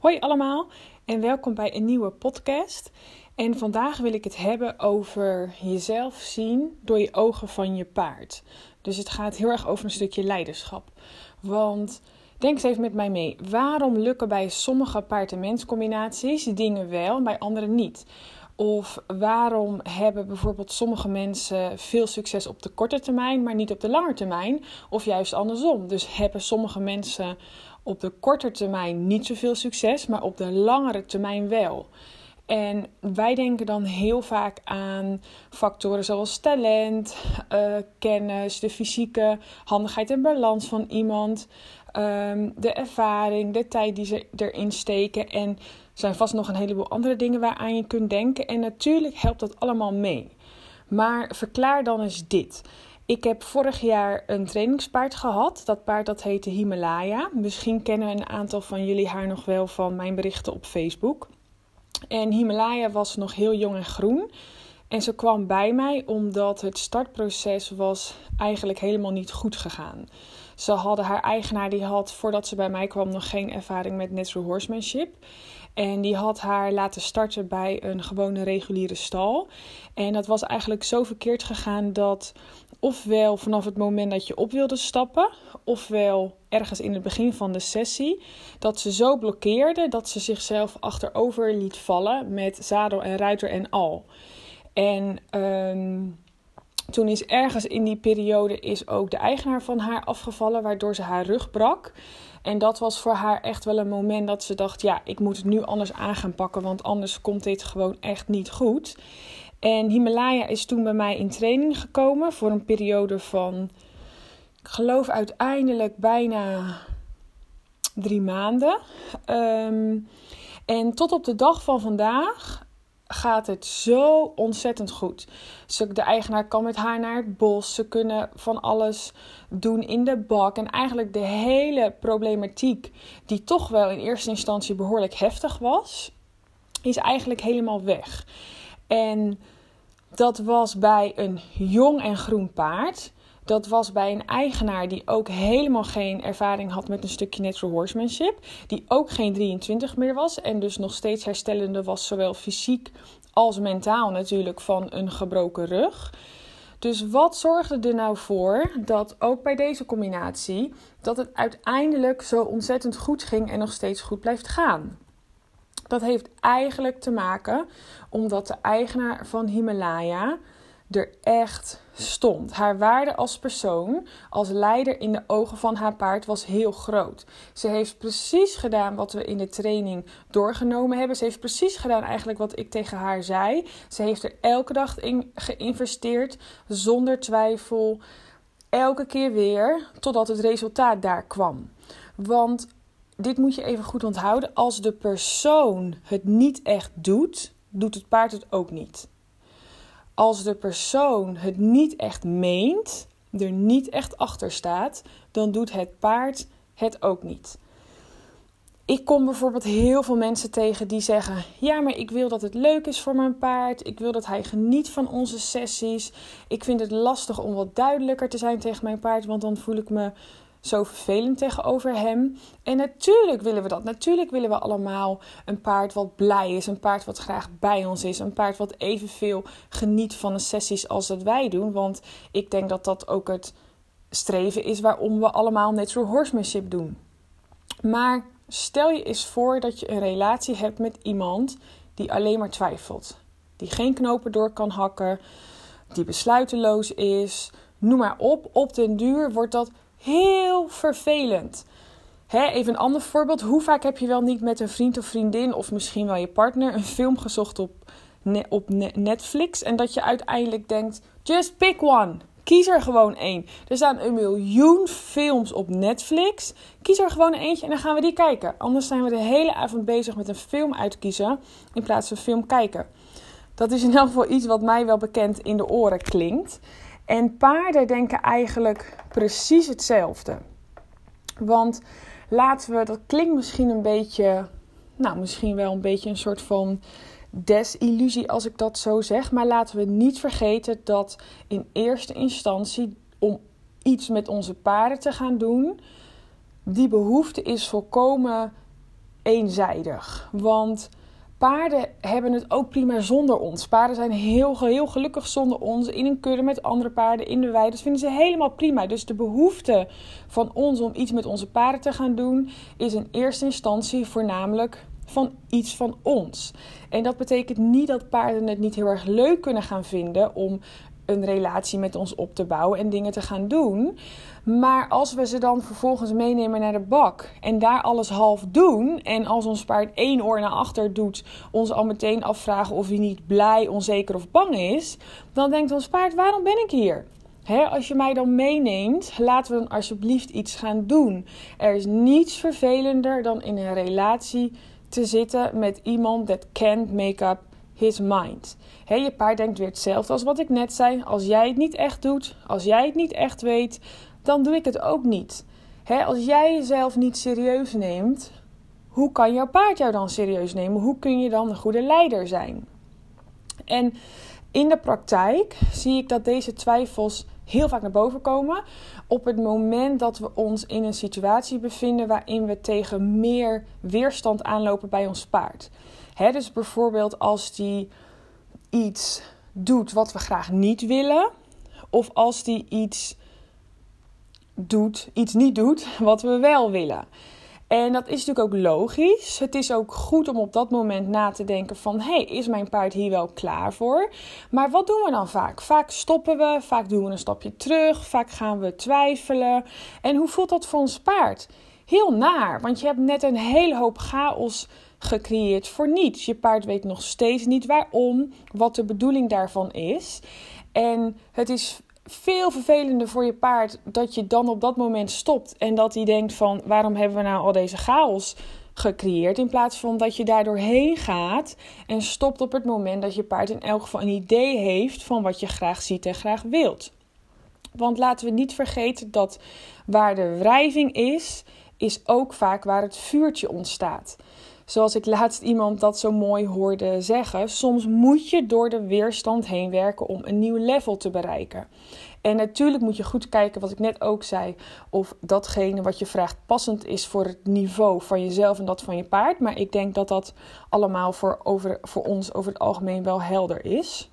Hoi allemaal en welkom bij een nieuwe podcast. En vandaag wil ik het hebben over jezelf zien door je ogen van je paard. Dus het gaat heel erg over een stukje leiderschap. Want denk eens even met mij mee. Waarom lukken bij sommige paard- en mens combinaties dingen wel en bij andere niet? Of waarom hebben bijvoorbeeld sommige mensen veel succes op de korte termijn, maar niet op de lange termijn? Of juist andersom. Dus hebben sommige mensen op de korte termijn niet zoveel succes, maar op de langere termijn wel. En wij denken dan heel vaak aan factoren zoals talent, uh, kennis, de fysieke handigheid en balans van iemand, um, de ervaring, de tijd die ze erin steken. En er zijn vast nog een heleboel andere dingen waaraan je kunt denken. En natuurlijk helpt dat allemaal mee. Maar verklaar dan eens dit. Ik heb vorig jaar een trainingspaard gehad. Dat paard dat heette Himalaya. Misschien kennen een aantal van jullie haar nog wel van mijn berichten op Facebook. En Himalaya was nog heel jong en groen. En ze kwam bij mij omdat het startproces was eigenlijk helemaal niet goed gegaan. Ze hadden haar eigenaar, die had voordat ze bij mij kwam nog geen ervaring met natural horsemanship. En die had haar laten starten bij een gewone reguliere stal. En dat was eigenlijk zo verkeerd gegaan dat ofwel vanaf het moment dat je op wilde stappen, ofwel ergens in het begin van de sessie, dat ze zo blokkeerde dat ze zichzelf achterover liet vallen met zadel en ruiter en al. En ehm, toen is ergens in die periode is ook de eigenaar van haar afgevallen, waardoor ze haar rug brak. En dat was voor haar echt wel een moment dat ze dacht: ja, ik moet het nu anders aan gaan pakken, want anders komt dit gewoon echt niet goed. En Himalaya is toen bij mij in training gekomen voor een periode van, ik geloof uiteindelijk bijna drie maanden. Ehm, en tot op de dag van vandaag gaat het zo ontzettend goed. de eigenaar kan met haar naar het bos. Ze kunnen van alles doen in de bak. En eigenlijk de hele problematiek, die toch wel in eerste instantie behoorlijk heftig was, is eigenlijk helemaal weg. En dat was bij een jong en groen paard. Dat was bij een eigenaar die ook helemaal geen ervaring had met een stukje natural horsemanship. Die ook geen 23 meer was en dus nog steeds herstellende was, zowel fysiek als mentaal natuurlijk, van een gebroken rug. Dus wat zorgde er nou voor dat ook bij deze combinatie dat het uiteindelijk zo ontzettend goed ging en nog steeds goed blijft gaan? Dat heeft eigenlijk te maken omdat de eigenaar van Himalaya er echt stond. Haar waarde als persoon, als leider in de ogen van haar paard was heel groot. Ze heeft precies gedaan wat we in de training doorgenomen hebben. Ze heeft precies gedaan eigenlijk wat ik tegen haar zei. Ze heeft er elke dag in geïnvesteerd, zonder twijfel. Elke keer weer, totdat het resultaat daar kwam. Want dit moet je even goed onthouden. Als de persoon het niet echt doet, doet het paard het ook niet. Als de persoon het niet echt meent, er niet echt achter staat, dan doet het paard het ook niet. Ik kom bijvoorbeeld heel veel mensen tegen die zeggen: Ja, maar ik wil dat het leuk is voor mijn paard. Ik wil dat hij geniet van onze sessies. Ik vind het lastig om wat duidelijker te zijn tegen mijn paard, want dan voel ik me zo vervelend tegenover hem. En natuurlijk willen we dat. Natuurlijk willen we allemaal een paard wat blij is, een paard wat graag bij ons is, een paard wat evenveel geniet van de sessies als dat wij doen. Want ik denk dat dat ook het streven is waarom we allemaal natural horsemanship doen. Maar stel je eens voor dat je een relatie hebt met iemand die alleen maar twijfelt, die geen knopen door kan hakken, die besluiteloos is. Noem maar op, op den duur wordt dat heel vervelend. Hè, even een ander voorbeeld. Hoe vaak heb je wel niet met een vriend of vriendin of misschien wel je partner een film gezocht op, op Netflix en dat je uiteindelijk denkt: just pick one. Kies er gewoon één. Er staan een miljoen films op Netflix. Kies er gewoon eentje en dan gaan we die kijken. Anders zijn we de hele avond bezig met een film uitkiezen in plaats van film kijken. Dat is in elk geval iets wat mij wel bekend in de oren klinkt. En paarden denken eigenlijk precies hetzelfde. Want laten we, dat klinkt misschien een beetje, nou misschien wel een beetje een soort van desillusie als ik dat zo zeg. Maar laten we niet vergeten dat in eerste instantie om iets met onze paarden te gaan doen, die behoefte is volkomen eenzijdig. Want paarden hebben het ook prima zonder ons. Paarden zijn heel, heel gelukkig zonder ons. In een kudde met andere paarden in de wei. Dat vinden ze helemaal prima. Dus de behoefte van ons om iets met onze paarden te gaan doen, is in eerste instantie voornamelijk van iets van ons. En dat betekent niet dat paarden het niet heel erg leuk kunnen gaan vinden om een relatie met ons op te bouwen en dingen te gaan doen. Maar als we ze dan vervolgens meenemen naar de bak en daar alles half doen. En als ons paard één oor naar achter doet, ons al meteen afvragen of hij niet blij, onzeker of bang is. Dan denkt ons paard: waarom ben ik hier? als je mij dan meeneemt, laten we dan alsjeblieft iets gaan doen. Er is niets vervelender dan in een relatie te zitten met iemand that can't make up his mind. je paard denkt weer hetzelfde als wat ik net zei. Als jij het niet echt doet, als jij het niet echt weet, dan doe ik het ook niet. als jij jezelf niet serieus neemt, hoe kan jouw paard jou dan serieus nemen? Hoe kun je dan een goede leider zijn? En in de praktijk zie ik dat deze twijfels heel vaak naar boven komen op het moment dat we ons in een situatie bevinden waarin we tegen meer weerstand aanlopen bij ons paard. dus bijvoorbeeld als die iets doet wat we graag niet willen, of als die iets doet, iets niet doet wat we wel willen. En dat is natuurlijk ook logisch. Het is ook goed om op dat moment na te denken van... hé, hey, is mijn paard hier wel klaar voor? Maar wat doen we dan vaak? Vaak stoppen we, vaak doen we een stapje terug, vaak gaan we twijfelen. En hoe voelt dat voor ons paard? Heel naar, want je hebt net een hele hoop chaos gecreëerd voor niets. Je paard weet nog steeds niet waarom, wat de bedoeling daarvan is. En het is veel vervelender voor je paard dat je dan op dat moment stopt en dat hij denkt van waarom hebben we nou al deze chaos gecreëerd in plaats van dat je daardoor heen gaat en stopt op het moment dat je paard in elk geval een idee heeft van wat je graag ziet en graag wilt. Want laten we niet vergeten dat waar de wrijving is, is ook vaak waar het vuurtje ontstaat. Zoals ik laatst iemand dat zo mooi hoorde zeggen, soms moet je door de weerstand heen werken om een nieuw level te bereiken. En natuurlijk moet je goed kijken, wat ik net ook zei, of datgene wat je vraagt passend is voor het niveau van jezelf en dat van je paard. Maar ik denk dat dat allemaal voor, over, voor ons over het algemeen wel helder is.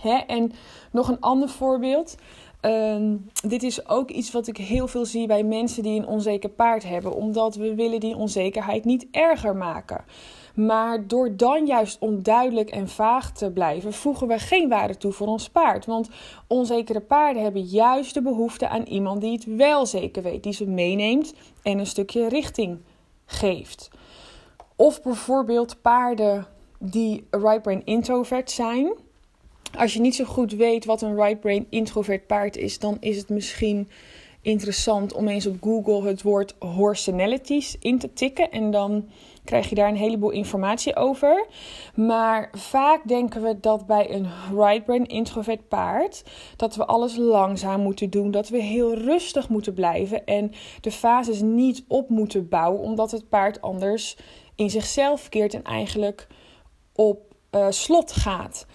Hè? En nog een ander voorbeeld. Ehm, dit is ook iets wat ik heel veel zie bij mensen die een onzeker paard hebben, omdat we willen die onzekerheid niet erger maken. Maar door dan juist onduidelijk en vaag te blijven, voegen we geen waarde toe voor ons paard. Want onzekere paarden hebben juist de behoefte aan iemand die het wel zeker weet, die ze meeneemt en een stukje richting geeft. Of bijvoorbeeld paarden die right brain introvert zijn. Als je niet zo goed weet wat een right brain introvert paard is, dan is het misschien interessant om eens op Google het woord horsenalities in te tikken. En dan krijg je daar een heleboel informatie over. Maar vaak denken we dat bij een right brain introvert paard dat we alles langzaam moeten doen, dat we heel rustig moeten blijven en de fases niet op moeten bouwen, omdat het paard anders in zichzelf keert en eigenlijk op uh, slot gaat.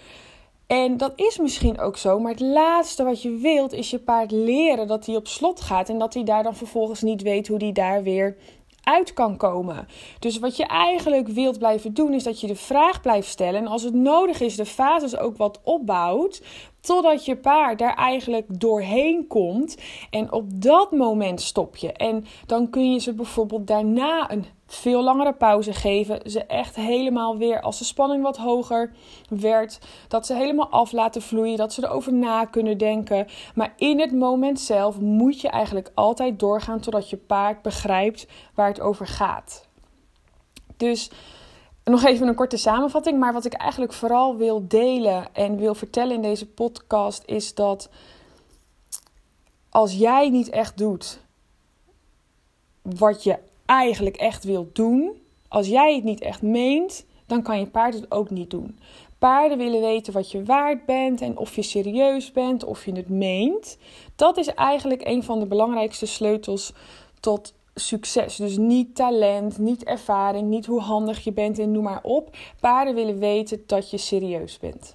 En dat is misschien ook zo, maar het laatste wat je wilt is je paard leren dat hij op slot gaat en dat hij daar dan vervolgens niet weet hoe hij daar weer uit kan komen. Dus wat je eigenlijk wilt blijven doen, is dat je de vraag blijft stellen. En als het nodig is, de fases ook wat opbouwt. Totdat je paard daar eigenlijk doorheen komt. En op dat moment stop je. En dan kun je ze bijvoorbeeld daarna een veel langere pauze geven. Ze echt helemaal weer, als de spanning wat hoger werd, dat ze helemaal af laten vloeien. Dat ze erover na kunnen denken. Maar in het moment zelf moet je eigenlijk altijd doorgaan totdat je paard begrijpt waar het over gaat. Dus nog even een korte samenvatting. Maar wat ik eigenlijk vooral wil delen en wil vertellen in deze podcast is dat als jij niet echt doet wat je eigenlijk echt wilt doen, als jij het niet echt meent, dan kan je paard het ook niet doen. Paarden willen weten wat je waard bent en of je serieus bent, of je het meent. Dat is eigenlijk een van de belangrijkste sleutels tot succes. Dus niet talent, niet ervaring, niet hoe handig je bent en noem maar op. Paarden willen weten dat je serieus bent.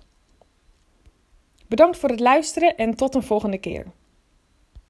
Bedankt voor het luisteren en tot een volgende keer.